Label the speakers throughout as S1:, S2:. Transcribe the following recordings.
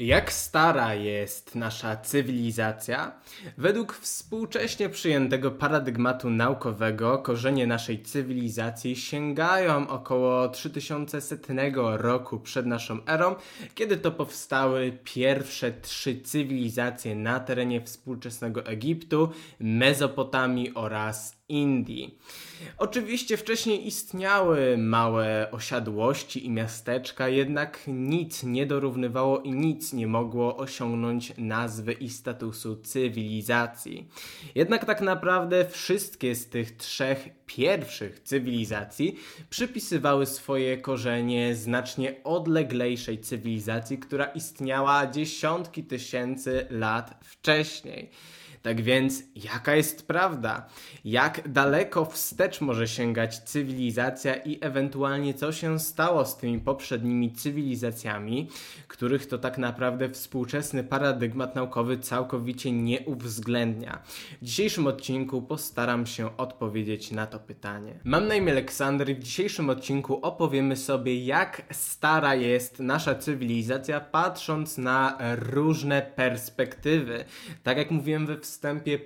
S1: Jak stara jest nasza cywilizacja? Według współcześnie przyjętego paradygmatu naukowego korzenie naszej cywilizacji sięgają około 3100 roku przed naszą erą, kiedy to powstały pierwsze trzy cywilizacje na terenie współczesnego Egiptu, Mezopotamii oraz Indii. Oczywiście wcześniej istniały małe osiadłości i miasteczka, jednak nic nie dorównywało i nic nie mogło osiągnąć nazwy i statusu cywilizacji. Jednak tak naprawdę wszystkie z tych trzech pierwszych cywilizacji przypisywały swoje korzenie znacznie odleglejszej cywilizacji, która istniała dziesiątki tysięcy lat wcześniej. Tak więc, jaka jest prawda? Jak daleko wstecz może sięgać cywilizacja i ewentualnie co się stało z tymi poprzednimi cywilizacjami, których to tak naprawdę współczesny paradygmat naukowy całkowicie nie uwzględnia? W dzisiejszym odcinku postaram się odpowiedzieć na to pytanie. Mam na imię Aleksander i w dzisiejszym odcinku opowiemy sobie, jak stara jest nasza cywilizacja, patrząc na różne perspektywy. Tak jak mówiłem we wstępie,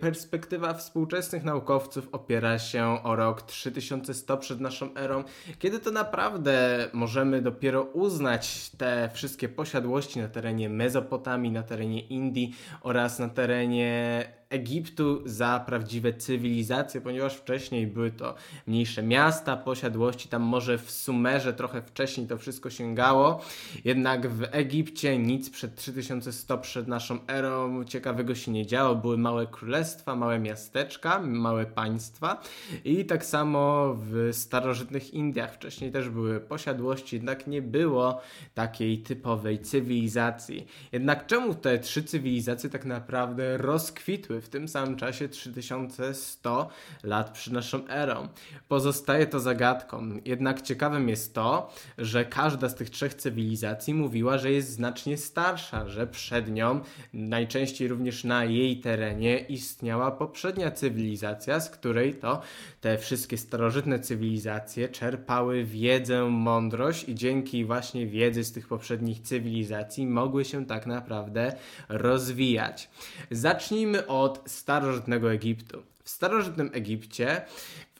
S1: perspektywa współczesnych naukowców opiera się o rok 3100 przed naszą erą, kiedy to naprawdę możemy dopiero uznać te wszystkie posiadłości na terenie Mezopotamii, na terenie Indii oraz na terenie Egiptu za prawdziwe cywilizacje, ponieważ wcześniej były to mniejsze miasta, posiadłości, tam może w Sumerze trochę wcześniej to wszystko sięgało, jednak w Egipcie nic przed 3100 przed naszą erą ciekawego się nie działo, były małe królestwa, małe miasteczka, małe państwa. I tak samo w starożytnych Indiach. Wcześniej też były posiadłości, jednak nie było takiej typowej cywilizacji. Jednak czemu te trzy cywilizacje tak naprawdę rozkwitły w tym samym czasie 3100 lat przed naszą erą. Pozostaje to zagadką. Jednak ciekawym jest to, że każda z tych trzech cywilizacji mówiła, że jest znacznie starsza, że przed nią, najczęściej również na jej terenie, istniała poprzednia cywilizacja, z której to te wszystkie starożytne cywilizacje czerpały wiedzę, mądrość i dzięki właśnie wiedzy z tych poprzednich cywilizacji mogły się tak naprawdę rozwijać. Zacznijmy od od starożytnego Egiptu. W starożytnym Egipcie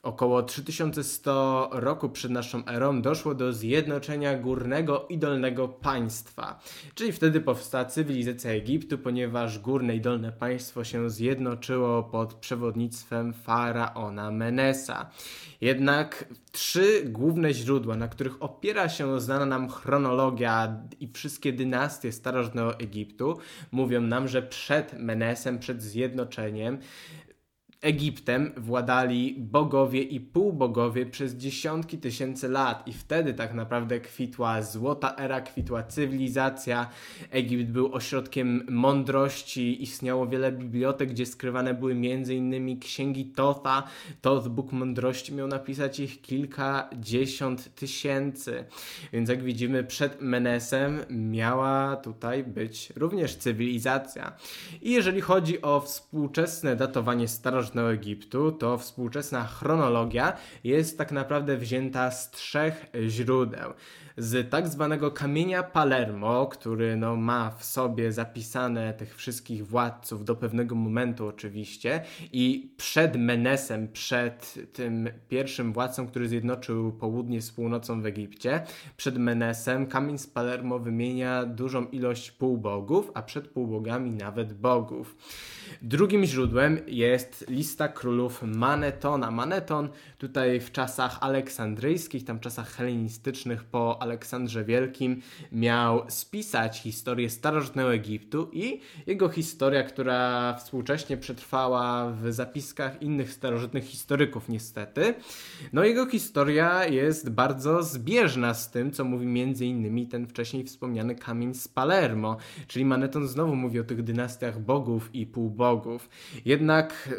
S1: około 3100 roku przed naszą erą doszło do zjednoczenia górnego i dolnego państwa. Czyli wtedy powstała cywilizacja Egiptu, ponieważ górne i dolne państwo się zjednoczyło pod przewodnictwem faraona Menesa. Jednak trzy główne źródła, na których opiera się znana nam chronologia i wszystkie dynastie starożytnego Egiptu, mówią nam, że przed Menesem, przed zjednoczeniem, Egiptem władali bogowie i półbogowie przez dziesiątki tysięcy lat i wtedy tak naprawdę kwitła złota era, kwitła cywilizacja. Egipt był ośrodkiem mądrości, istniało wiele bibliotek, gdzie skrywane były m.in. księgi Totha. Toth, Bóg Mądrości, miał napisać ich kilkadziesiąt tysięcy. Więc jak widzimy przed Menesem miała tutaj być również cywilizacja. I jeżeli chodzi o współczesne datowanie starożytności, Egiptu, to współczesna chronologia jest tak naprawdę wzięta z trzech źródeł z tak zwanego kamienia Palermo, który no, ma w sobie zapisane tych wszystkich władców do pewnego momentu oczywiście i przed Menesem, przed tym pierwszym władcą, który zjednoczył południe z północą w Egipcie, przed Menesem kamień z Palermo wymienia dużą ilość półbogów, a przed półbogami nawet bogów. Drugim źródłem jest lista królów Manetona. Maneton tutaj w czasach aleksandryjskich, tam czasach helenistycznych po Aleksandrze Wielkim miał spisać historię starożytnego Egiptu i jego historia, która współcześnie przetrwała w zapiskach innych starożytnych historyków niestety. No jego historia jest bardzo zbieżna z tym, co mówi między innymi ten wcześniej wspomniany kamień z Palermo, czyli Maneton znowu mówi o tych dynastiach bogów i półbogów. Jednak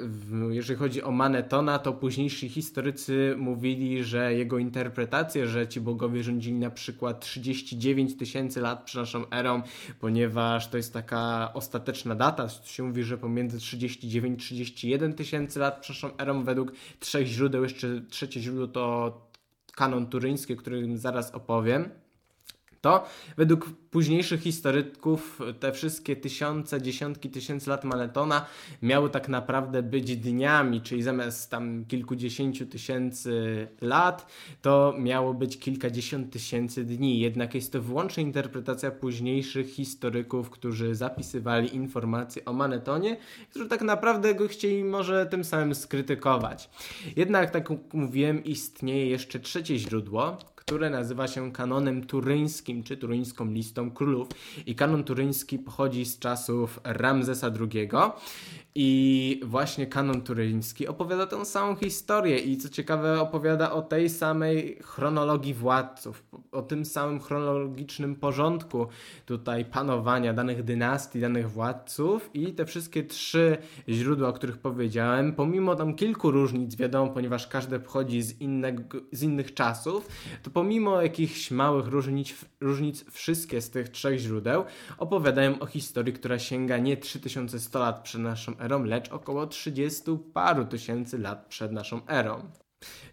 S1: jeżeli chodzi o Manetona, to późniejsi historycy mówili, że jego interpretacje, że ci bogowie rządzili na przykład 39 tysięcy lat przed naszą erą, ponieważ to jest taka ostateczna data, się mówi, że pomiędzy 39-31 tysięcy lat przed naszą erą. Według trzech źródeł, jeszcze trzecie źródło to kanon turyński, o którym zaraz opowiem to według późniejszych historyków te wszystkie tysiące, dziesiątki tysięcy lat Manetona miały tak naprawdę być dniami, czyli zamiast tam kilkudziesięciu tysięcy lat, to miało być kilkadziesiąt tysięcy dni. Jednak jest to wyłącznie interpretacja późniejszych historyków, którzy zapisywali informacje o Manetonie, którzy tak naprawdę go chcieli może tym samym skrytykować. Jednak, tak jak mówiłem, istnieje jeszcze trzecie źródło, które nazywa się kanonem turyńskim, czy turyńską listą królów. I kanon turyński pochodzi z czasów Ramzesa II i właśnie kanon turyński opowiada tę samą historię. I co ciekawe opowiada o tej samej chronologii władców, o tym samym chronologicznym porządku tutaj panowania danych dynastii, danych władców. I te wszystkie trzy źródła, o których powiedziałem, pomimo tam kilku różnic, wiadomo, ponieważ każde pochodzi z, innego, z innych czasów, to pomimo jakichś małych różnic, różnic, wszystkie z tych trzech źródeł opowiadają o historii, która sięga nie 3100 lat przed naszą erą, lecz około 30 paru tysięcy lat przed naszą erą.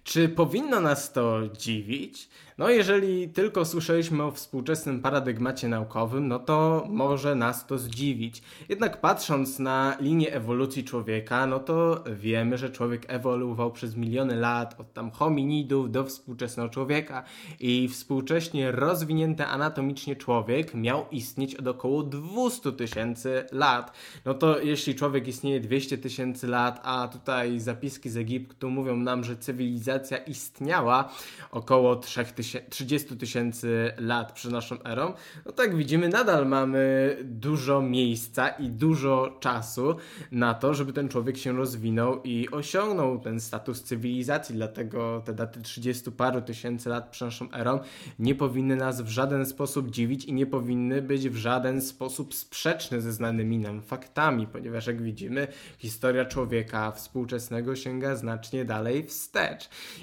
S1: Czy powinno nas to dziwić? No, jeżeli tylko słyszeliśmy o współczesnym paradygmacie naukowym, no to może nas to zdziwić. Jednak patrząc na linię ewolucji człowieka, no to wiemy, że człowiek ewoluował przez miliony lat, od tam hominidów do współczesnego człowieka i współcześnie rozwinięty anatomicznie człowiek miał istnieć od około 200 tysięcy lat. No to jeśli człowiek istnieje 200 tysięcy lat, a tutaj zapiski z Egiptu mówią nam, że cywilizacja istniała około 3000 30 tysięcy lat przed naszą erą, no tak widzimy, nadal mamy dużo miejsca i dużo czasu na to, żeby ten człowiek się rozwinął i osiągnął ten status cywilizacji. Dlatego te daty 30 paru tysięcy lat przed naszą erą nie powinny nas w żaden sposób dziwić i nie powinny być w żaden sposób sprzeczne ze znanymi nam faktami, ponieważ jak widzimy, historia człowieka współczesnego sięga znacznie dalej wstecz.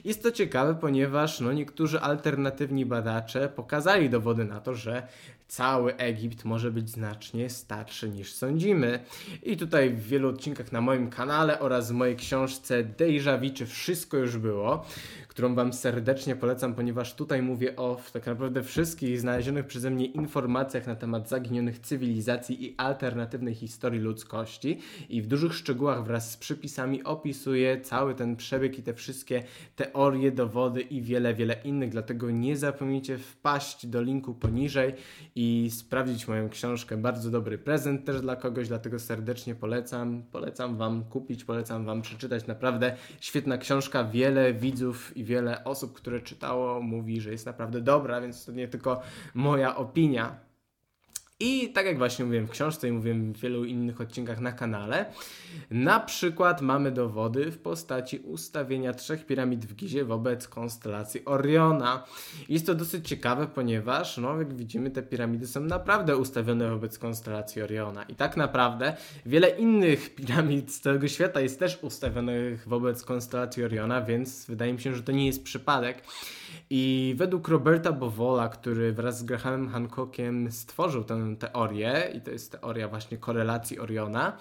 S1: Jest to ciekawe, ponieważ no, niektórzy alternatywni alternatywni badacze pokazali dowody na to, że cały Egipt może być znacznie starszy niż sądzimy. I tutaj w wielu odcinkach na moim kanale oraz w mojej książce Deja Vu, czy wszystko już było, którą Wam serdecznie polecam, ponieważ tutaj mówię o tak naprawdę wszystkich znalezionych przeze mnie informacjach na temat zaginionych cywilizacji i alternatywnej historii ludzkości i w dużych szczegółach wraz z przypisami opisuję cały ten przebieg i te wszystkie teorie, dowody i wiele, wiele innych, dlatego nie zapomnijcie wpaść do linku poniżej i sprawdzić moją książkę. Bardzo dobry prezent też dla kogoś, dlatego serdecznie polecam. Polecam Wam kupić, polecam Wam przeczytać. Naprawdę świetna książka. Wiele widzów i wiele osób, które czytało, mówi, że jest naprawdę dobra, więc to nie tylko moja opinia. I tak jak właśnie mówiłem w książce i mówiłem w wielu innych odcinkach na kanale, na przykład mamy dowody w postaci ustawienia trzech piramid w Gizie wobec konstelacji Oriona. Jest to dosyć ciekawe, ponieważ, no jak widzimy, te piramidy są naprawdę ustawione wobec konstelacji Oriona. I tak naprawdę wiele innych piramid z całego świata jest też ustawionych wobec konstelacji Oriona, więc wydaje mi się, że to nie jest przypadek. I według Roberta Bowola, który wraz z Grahamem Hancockiem stworzył tę teorię, i to jest teoria właśnie korelacji Oriona,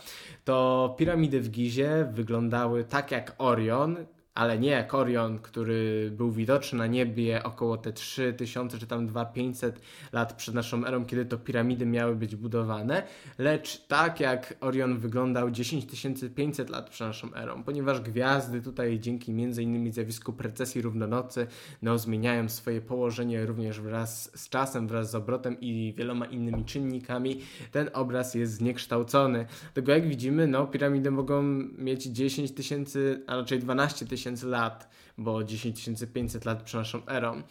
S1: to piramidy w Gizie wyglądały tak jak Orion, ale nie jak Orion, który był widoczny na niebie około te 3000 czy tam 2500 lat przed naszą erą, kiedy to piramidy miały być budowane, lecz tak jak Orion wyglądał 10500 lat przed naszą erą, ponieważ gwiazdy tutaj dzięki m.in. zjawisku precesji równonocy no, zmieniają swoje położenie również wraz z czasem, wraz z obrotem i wieloma innymi czynnikami, ten obraz jest zniekształcony. Tego jak widzimy, no piramidy mogą mieć 10 tysięcy, a raczej 12 tysięcy tysięcy lat, bo 10 500 lat przed naszą erą.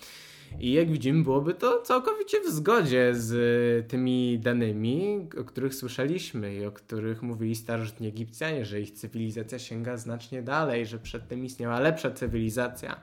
S1: I jak widzimy, byłoby to całkowicie w zgodzie z tymi danymi, o których słyszeliśmy i o których mówili starożytni Egipcjanie, że ich cywilizacja sięga znacznie dalej, że przed tym istniała lepsza cywilizacja.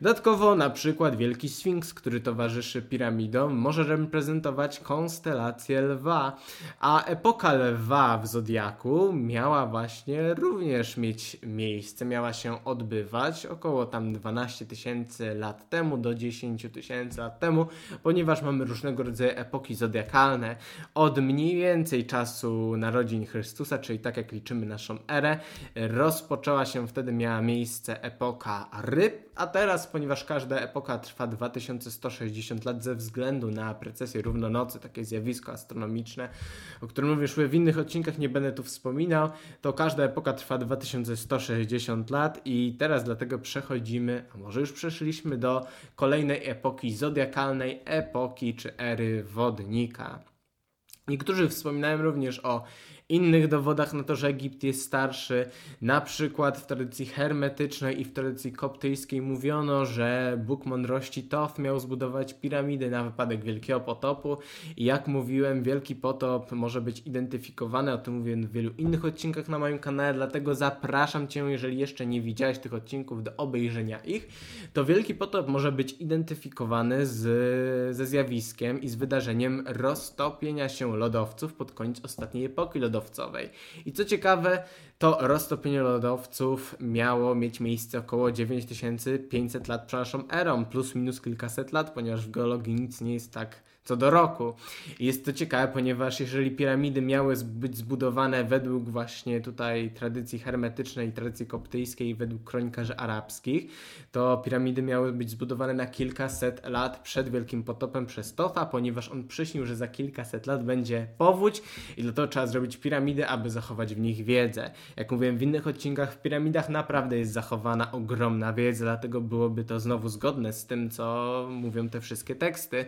S1: Dodatkowo na przykład Wielki Sfinks, który towarzyszy piramidom, może reprezentować konstelację lwa, a epoka lwa w Zodiaku miała właśnie również mieć miejsce, miała się odbywać około tam 12 tysięcy lat temu do 10 tysięcy lat temu, ponieważ mamy różnego rodzaju epoki zodiakalne od mniej więcej czasu narodzin Chrystusa, czyli tak jak liczymy naszą erę, rozpoczęła się wtedy, miała miejsce epoka ryb, a teraz teraz, ponieważ każda epoka trwa 2160 lat ze względu na precesję równonocy, takie zjawisko astronomiczne, o którym już w innych odcinkach nie będę tu wspominał, to każda epoka trwa 2160 lat i teraz dlatego przechodzimy, a może już przeszliśmy do kolejnej epoki zodiakalnej, epoki czy ery wodnika. Niektórzy wspominają również o innych dowodach na to, że Egipt jest starszy. Na przykład w tradycji hermetycznej i w tradycji koptyjskiej mówiono, że Bóg mądrości Toth miał zbudować piramidy na wypadek Wielkiego Potopu. I jak mówiłem, Wielki Potop może być identyfikowany, o tym mówię w wielu innych odcinkach na moim kanale, dlatego zapraszam Cię, jeżeli jeszcze nie widziałeś tych odcinków, do obejrzenia ich. To Wielki Potop może być identyfikowany z, ze zjawiskiem i z wydarzeniem roztopienia się lodowców pod koniec ostatniej epoki lodowcowej lodowcowej. I co ciekawe, to roztopienie lodowców miało mieć miejsce około 9500 lat przed naszą erą, plus minus kilkaset lat, ponieważ w geologii nic nie jest tak co do roku. I jest to ciekawe, ponieważ jeżeli piramidy miały być zbudowane według właśnie tutaj tradycji hermetycznej, tradycji koptyjskiej, według kronikarzy arabskich, to piramidy miały być zbudowane na kilkaset lat przed Wielkim Potopem przez Tofa, ponieważ on przyśnił, że za kilkaset lat będzie powódź i dlatego trzeba zrobić piramidy, aby zachować w nich wiedzę. Jak mówiłem w innych odcinkach, w piramidach naprawdę jest zachowana ogromna wiedza, dlatego byłoby to znowu zgodne z tym, co mówią te wszystkie teksty.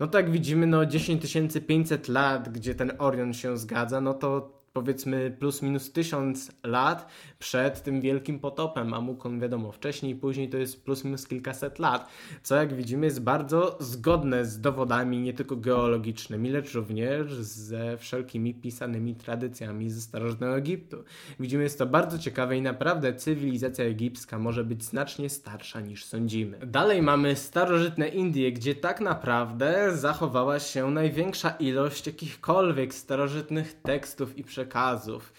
S1: No tak widzimy, no 10500 lat, gdzie ten Orion się zgadza, no to powiedzmy plus minus tysiąc lat przed tym wielkim potopem, a mógł on wiadomo wcześniej, później to jest plus minus kilkaset lat, co jak widzimy jest bardzo zgodne z dowodami nie tylko geologicznymi, lecz również ze wszelkimi pisanymi tradycjami ze starożytnego Egiptu. Widzimy jest to bardzo ciekawe i naprawdę cywilizacja egipska może być znacznie starsza niż sądzimy. Dalej mamy starożytne Indie, gdzie tak naprawdę zachowała się największa ilość jakichkolwiek starożytnych tekstów i przekazów przekazów.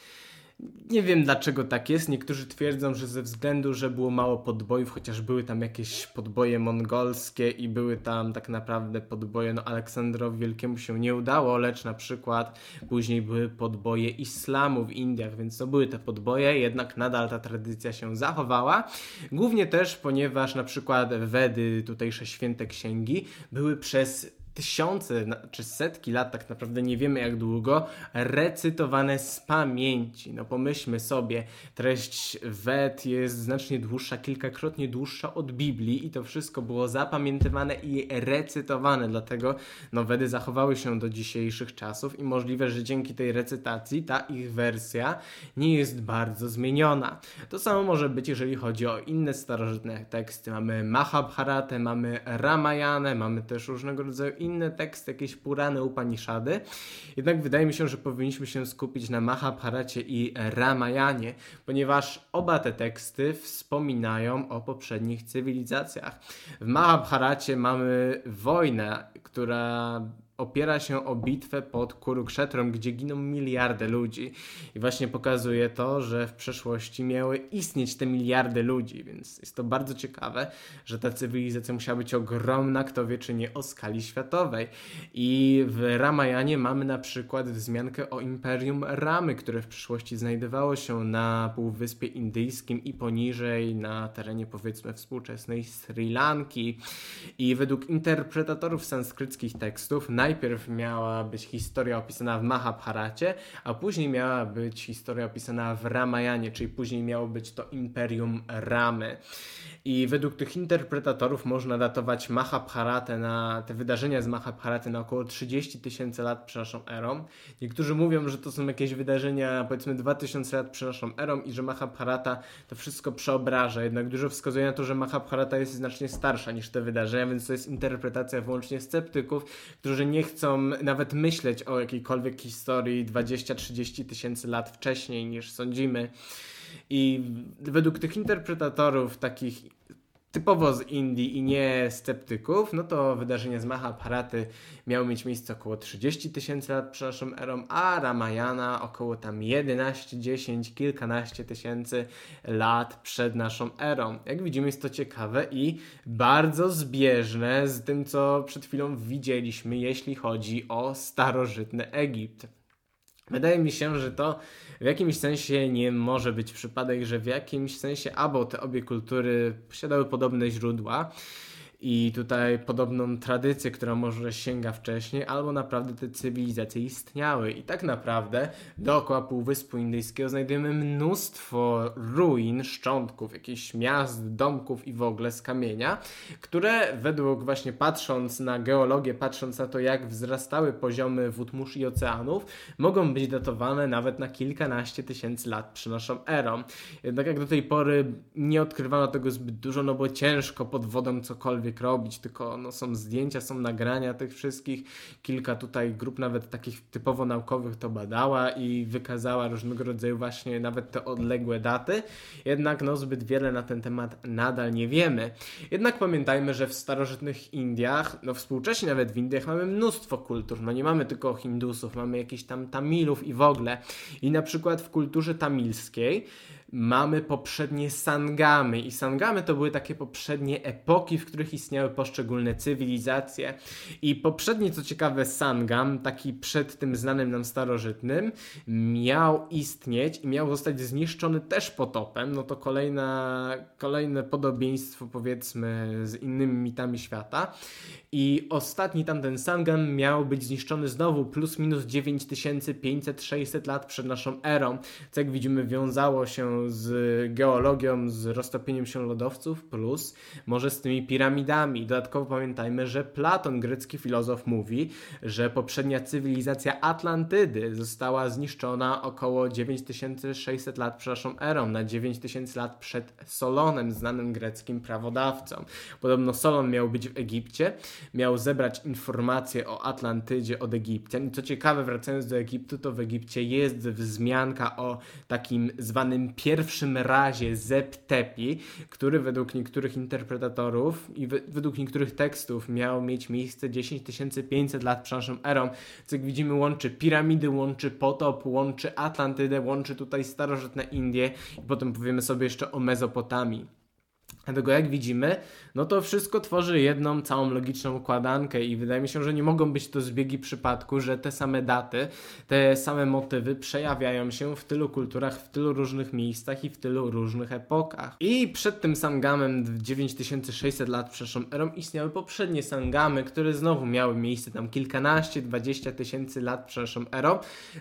S1: Nie wiem dlaczego tak jest. Niektórzy twierdzą, że ze względu, że było mało podbojów, chociaż były tam jakieś podboje mongolskie i były tam tak naprawdę podboje, no Aleksandrowi Wielkiemu się nie udało, lecz na przykład później były podboje islamu w Indiach, więc to były te podboje, jednak nadal ta tradycja się zachowała. Głównie też, ponieważ na przykład Wedy, tutejsze święte księgi, były przez tysiące czy setki lat, tak naprawdę nie wiemy jak długo, recytowane z pamięci. No pomyślmy sobie, treść Wed jest znacznie dłuższa, kilkakrotnie dłuższa od Biblii i to wszystko było zapamiętywane i recytowane, dlatego no Wedy zachowały się do dzisiejszych czasów i możliwe, że dzięki tej recytacji ta ich wersja nie jest bardzo zmieniona. To samo może być, jeżeli chodzi o inne starożytne teksty. Mamy Mahabharatę, mamy Ramayanę, mamy też różnego rodzaju inne teksty, jakieś Purany Upanishady. Jednak wydaje mi się, że powinniśmy się skupić na Mahabharacie i Ramayanie, ponieważ oba te teksty wspominają o poprzednich cywilizacjach. W Mahabharacie mamy wojnę, która opiera się o bitwę pod Kurukshetrą, gdzie giną miliardy ludzi. I właśnie pokazuje to, że w przeszłości miały istnieć te miliardy ludzi, więc jest to bardzo ciekawe, że ta cywilizacja musiała być ogromna, kto wie czy nie o skali światowej. I w Ramayanie mamy na przykład wzmiankę o Imperium Ramy, które w przyszłości znajdowało się na Półwyspie Indyjskim i poniżej na terenie powiedzmy współczesnej Sri Lanki. I według interpretatorów sanskryckich tekstów naj najpierw miała być historia opisana w Mahabharacie, a później miała być historia opisana w Ramayanie, czyli później miało być to Imperium Ramy. I według tych interpretatorów można datować Mahabharatę na te wydarzenia z Mahabharaty na około 30 tysięcy lat przed naszą erą. Niektórzy mówią, że to są jakieś wydarzenia powiedzmy 2000 lat przed naszą erą i że Mahabharata to wszystko przeobraża. Jednak dużo wskazuje na to, że Mahabharata jest znacznie starsza niż te wydarzenia, więc to jest interpretacja wyłącznie sceptyków, którzy nie chcą nawet myśleć o jakiejkolwiek historii 20-30 tysięcy lat wcześniej niż sądzimy. I według tych interpretatorów, takich typowo z Indii i nie sceptyków, no to wydarzenia z Mahabharaty miały mieć miejsce około 30 tysięcy lat przed naszą erą, a Ramayana około tam 11, 10, kilkanaście tysięcy lat przed naszą erą. Jak widzimy jest to ciekawe i bardzo zbieżne z tym, co przed chwilą widzieliśmy, jeśli chodzi o starożytny Egipt. Wydaje mi się, że to w jakimś sensie nie może być przypadek, że w jakimś sensie albo te obie kultury posiadały podobne źródła i tutaj podobną tradycję, która może sięga wcześniej, albo naprawdę te cywilizacje istniały. I tak naprawdę dookoła Półwyspu Indyjskiego znajdujemy mnóstwo ruin, szczątków, jakichś miast, domków i w ogóle z kamienia, które według właśnie patrząc na geologię, patrząc na to jak wzrastały poziomy wód mórz i oceanów, mogą być datowane nawet na kilkanaście tysięcy lat przy naszą erą. Jednak jak do tej pory nie odkrywano tego zbyt dużo, no bo ciężko pod wodą cokolwiek cokolwiek robić, tylko no, są zdjęcia, są nagrania tych wszystkich. Kilka tutaj grup nawet takich typowo naukowych to badała i wykazała różnego rodzaju właśnie nawet te odległe daty. Jednak no, zbyt wiele na ten temat nadal nie wiemy. Jednak pamiętajmy, że w starożytnych Indiach, no współcześnie nawet w Indiach mamy mnóstwo kultur. No nie mamy tylko Hindusów, mamy jakichś tam Tamilów i w ogóle. I na przykład w kulturze tamilskiej mamy poprzednie sangamy. I sangamy to były takie poprzednie epoki, w których istniały poszczególne cywilizacje. I poprzedni, co ciekawe, sangam, taki przed tym znanym nam starożytnym, miał istnieć i miał zostać zniszczony też potopem, no to kolejna, kolejne podobieństwo powiedzmy z innymi mitami świata. I ostatni tamten Sangam miał być zniszczony znowu plus minus 9500-600 lat przed naszą erą, co jak widzimy wiązało się z geologią, z roztopieniem się lodowców, plus może z tymi piramidami. Dodatkowo pamiętajmy, że Platon, grecki filozof, mówi, że poprzednia cywilizacja Atlantydy została zniszczona około 9600 lat przed naszą erą, na 9000 lat przed Solonem, znanym greckim prawodawcą. Podobno Solon miał być w Egipcie, miał zebrać informacje o Atlantydzie od Egipcjan. I co ciekawe, wracając do Egiptu, to w Egipcie jest wzmianka o takim zwanym pierwszym razie Zeptepi, który według niektórych interpretatorów i według niektórych tekstów miał mieć miejsce 10 500 lat przed naszą erą. Co jak widzimy łączy piramidy, łączy potop, łączy Atlantydę, łączy tutaj starożytne Indie i potem powiemy sobie jeszcze o Mezopotamii. Dlatego jak widzimy, no to wszystko tworzy jedną całą logiczną układankę i wydaje mi się, że nie mogą być to zbiegi przypadku, że te same daty, te same motywy przejawiają się w tylu kulturach, w tylu różnych miejscach i w tylu różnych epokach. I przed tym Sangamem 9600 lat przed naszą erą istniały poprzednie Sangamy, które znowu miały miejsce tam kilkanaście, dwadzieścia tysięcy lat przed naszą erą,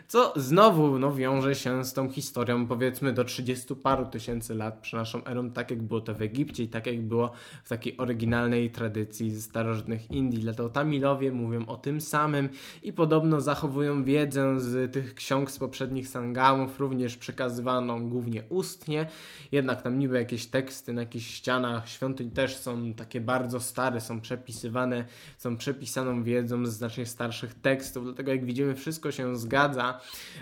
S1: co znowu no, wiąże się z tą historią powiedzmy do 30 paru tysięcy lat przed naszą erą, tak jak było to w Egipcie szybciej, tak jak było w takiej oryginalnej tradycji starożytnych Indii. Dlatego Tamilowie mówią o tym samym i podobno zachowują wiedzę z tych ksiąg z poprzednich sangamów, również przekazywaną głównie ustnie. Jednak tam niby jakieś teksty na jakichś ścianach świątyń też są takie bardzo stare, są przepisywane, są przepisaną wiedzą z znacznie starszych tekstów. Dlatego jak widzimy, wszystko się zgadza.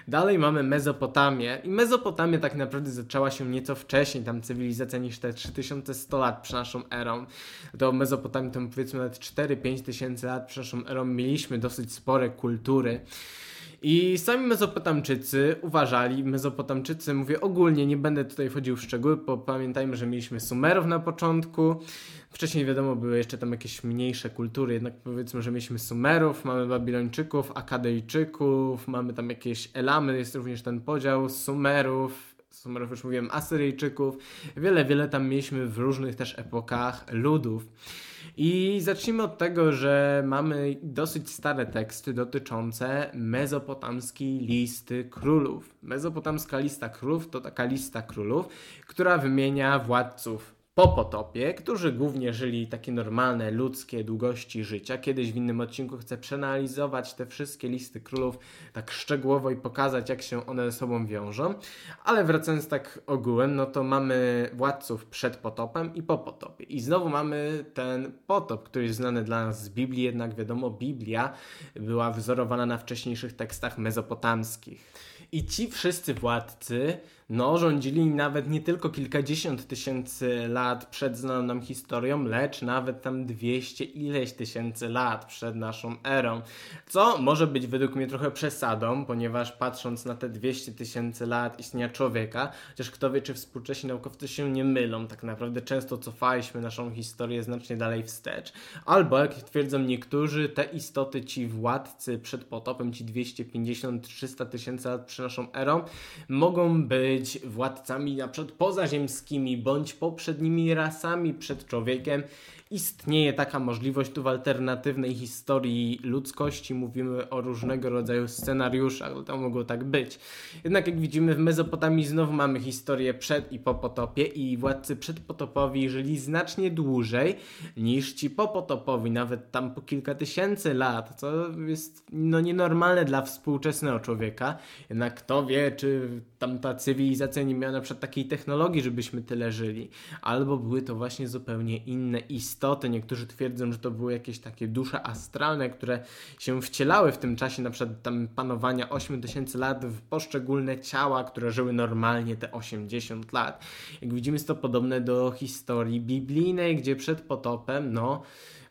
S1: Dalej mamy Mezopotamię i Mezopotamia tak naprawdę zaczęła się nieco wcześniej, tam cywilizacja niż te 3100 100 lat przed naszą erą. Do Mezopotamii to powiedzmy nawet 4-5 tysięcy lat przed naszą erą mieliśmy dosyć spore kultury. I sami Mezopotamczycy uważali, Mezopotamczycy, mówię ogólnie, nie będę tutaj wchodził w szczegóły, bo pamiętajmy, że mieliśmy Sumerów na początku. Wcześniej wiadomo, były jeszcze tam jakieś mniejsze kultury, jednak powiedzmy, że mieliśmy Sumerów, mamy Babilończyków, Akadejczyków, mamy tam jakieś Elamy, jest również ten podział Sumerów, Sumerów już mówiłem, Asyryjczyków. Wiele, wiele tam mieliśmy w różnych też epokach ludów. I zacznijmy od tego, że mamy dosyć stare teksty dotyczące mezopotamskiej listy królów. Mezopotamska lista królów to taka lista królów, która wymienia władców po potopie, którzy głównie żyli takie normalne, ludzkie długości życia. Kiedyś w innym odcinku chcę przeanalizować te wszystkie listy królów tak szczegółowo i pokazać, jak się one ze sobą wiążą. Ale wracając tak ogółem, no to mamy władców przed potopem i po potopie. I znowu mamy ten potop, który jest znany dla nas z Biblii, jednak wiadomo, Biblia była wzorowana na wcześniejszych tekstach mezopotamskich. I ci wszyscy władcy no, rządzili nawet nie tylko kilkadziesiąt tysięcy lat przed znaną nam historią, lecz nawet tam 200 ileś tysięcy lat przed naszą erą. Co może być według mnie trochę przesadą, ponieważ patrząc na te 200 tysięcy lat istnienia człowieka, chociaż kto wie, czy współcześni naukowcy się nie mylą, tak naprawdę często cofaliśmy naszą historię znacznie dalej wstecz. Albo, jak twierdzą niektórzy, te istoty, ci władcy przed potopem, ci 250-300 tysięcy lat przed naszą erą, mogą być władcami na przykład pozaziemskimi, bądź poprzednimi rasami przed człowiekiem istnieje taka możliwość tu w alternatywnej historii ludzkości. Mówimy o różnego rodzaju scenariuszach, to mogło tak być. Jednak jak widzimy w Mezopotamii znowu mamy historię przed i po potopie i władcy przedpotopowi żyli znacznie dłużej niż ci popotopowi, nawet tam po kilka tysięcy lat, co jest no nienormalne dla współczesnego człowieka. Jednak kto wie, czy tamta cywilizacja nie miała na przykład takiej technologii, żebyśmy tyle żyli. Albo były to właśnie zupełnie inne istoty. Niektórzy twierdzą, że to były jakieś takie dusze astralne, które się wcielały w tym czasie na przykład tam panowania 8000 lat w poszczególne ciała, które żyły normalnie te 80 lat. Jak widzimy jest to podobne do historii biblijnej, gdzie przed potopem, no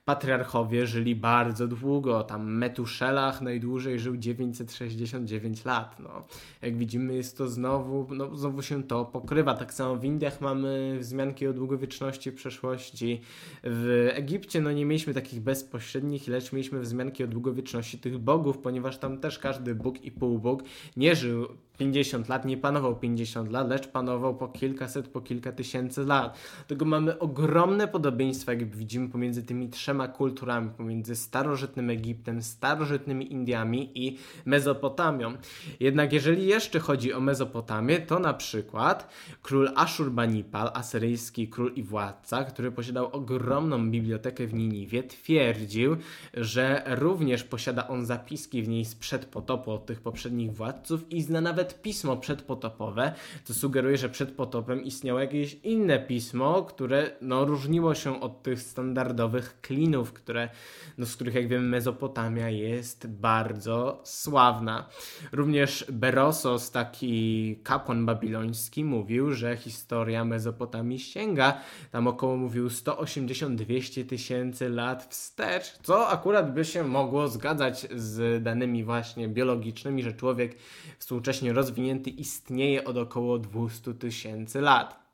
S1: patriarchowie żyli bardzo długo. Tam Metuszelach najdłużej żył 969 lat. No. Jak widzimy, jest to znowu, no, znowu się to pokrywa. Tak samo w Indiach mamy wzmianki o długowieczności przeszłości. W Egipcie no, nie mieliśmy takich bezpośrednich, lecz mieliśmy wzmianki o długowieczności tych bogów, ponieważ tam też każdy bóg i półbóg nie żył 50 lat, nie panował 50 lat, lecz panował po kilkaset, po kilka tysięcy lat. Dlatego mamy ogromne podobieństwa, jak widzimy, pomiędzy tymi trzema kulturami, pomiędzy starożytnym Egiptem, starożytnymi Indiami i Mezopotamią. Jednak jeżeli jeszcze chodzi o Mezopotamię, to na przykład król Ashurbanipal, asyryjski król i władca, który posiadał ogromną bibliotekę w Niniwie, twierdził, że również posiada on zapiski w niej sprzed potopu od tych poprzednich władców i zna nawet nawet pismo przedpotopowe, co sugeruje, że przed potopem istniało jakieś inne pismo, które no, różniło się od tych standardowych klinów, które, no, z których jak wiemy Mezopotamia jest bardzo sławna. Również Berosos, taki kapłan babiloński, mówił, że historia Mezopotamii sięga tam około mówił 180-200 tysięcy lat wstecz, co akurat by się mogło zgadzać z danymi właśnie biologicznymi, że człowiek współcześnie rozwinięty istnieje od około 200 tysięcy lat.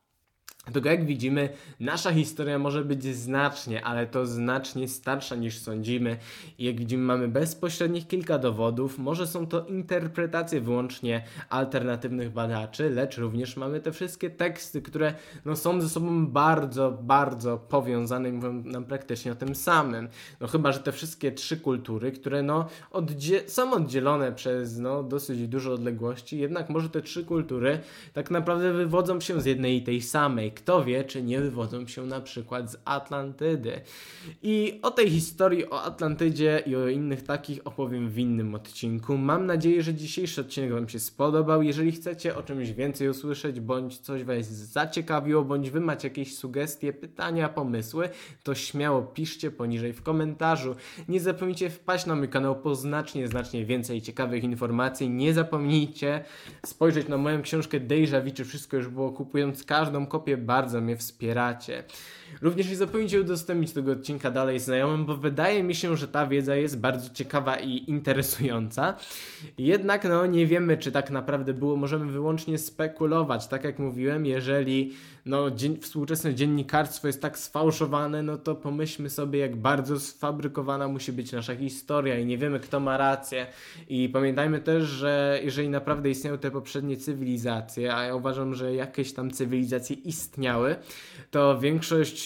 S1: Dlatego jak widzimy, nasza historia może być znacznie, ale to znacznie starsza niż sądzimy. I jak widzimy, mamy bezpośrednich kilka dowodów. Może są to interpretacje wyłącznie alternatywnych badaczy, lecz również mamy te wszystkie teksty, które no, są ze sobą bardzo, bardzo powiązane i mówią nam praktycznie o tym samym. No chyba, że te wszystkie trzy kultury, które no, oddzie są oddzielone przez no, dosyć dużo odległości, jednak może te trzy kultury tak naprawdę wywodzą się z jednej i tej samej kto wie, czy nie wywodzą się na przykład z Atlantydy. I o tej historii, o Atlantydzie i o innych takich opowiem w innym odcinku. Mam nadzieję, że dzisiejszy odcinek Wam się spodobał. Jeżeli chcecie o czymś więcej usłyszeć, bądź coś Was zaciekawiło, bądź Wy macie jakieś sugestie, pytania, pomysły, to śmiało piszcie poniżej w komentarzu. Nie zapomnijcie wpaść na mój kanał po znacznie, znacznie więcej ciekawych informacji. Nie zapomnijcie spojrzeć na moją książkę czy wszystko już było, kupując każdą kopię bardzo mnie wspieracie. Również nie zapomnijcie udostępnić tego odcinka dalej znajomym, bo wydaje mi się, że ta wiedza jest bardzo ciekawa i interesująca. Jednak no nie wiemy, czy tak naprawdę było. Możemy wyłącznie spekulować. Tak jak mówiłem, jeżeli no, dzien współczesne dziennikarstwo jest tak sfałszowane, no to pomyślmy sobie, jak bardzo sfabrykowana musi być nasza historia i nie wiemy, kto ma rację. I pamiętajmy też, że jeżeli naprawdę istniały te poprzednie cywilizacje, a ja uważam, że jakieś tam cywilizacje istniały, to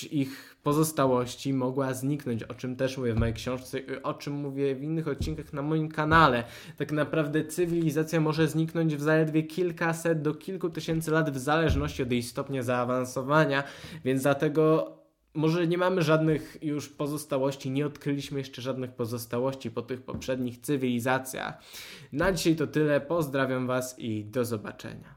S1: ich pozostałości mogła zniknąć, o czym też mówię w mojej książce, o czym mówię w innych odcinkach na moim kanale. Tak naprawdę cywilizacja może zniknąć w zaledwie kilkaset do kilku tysięcy lat w zależności od jej stopnia zaawansowania, więc dlatego może nie mamy żadnych już pozostałości, nie odkryliśmy jeszcze żadnych pozostałości po tych poprzednich cywilizacjach. Na dzisiaj to tyle, pozdrawiam Was i do zobaczenia.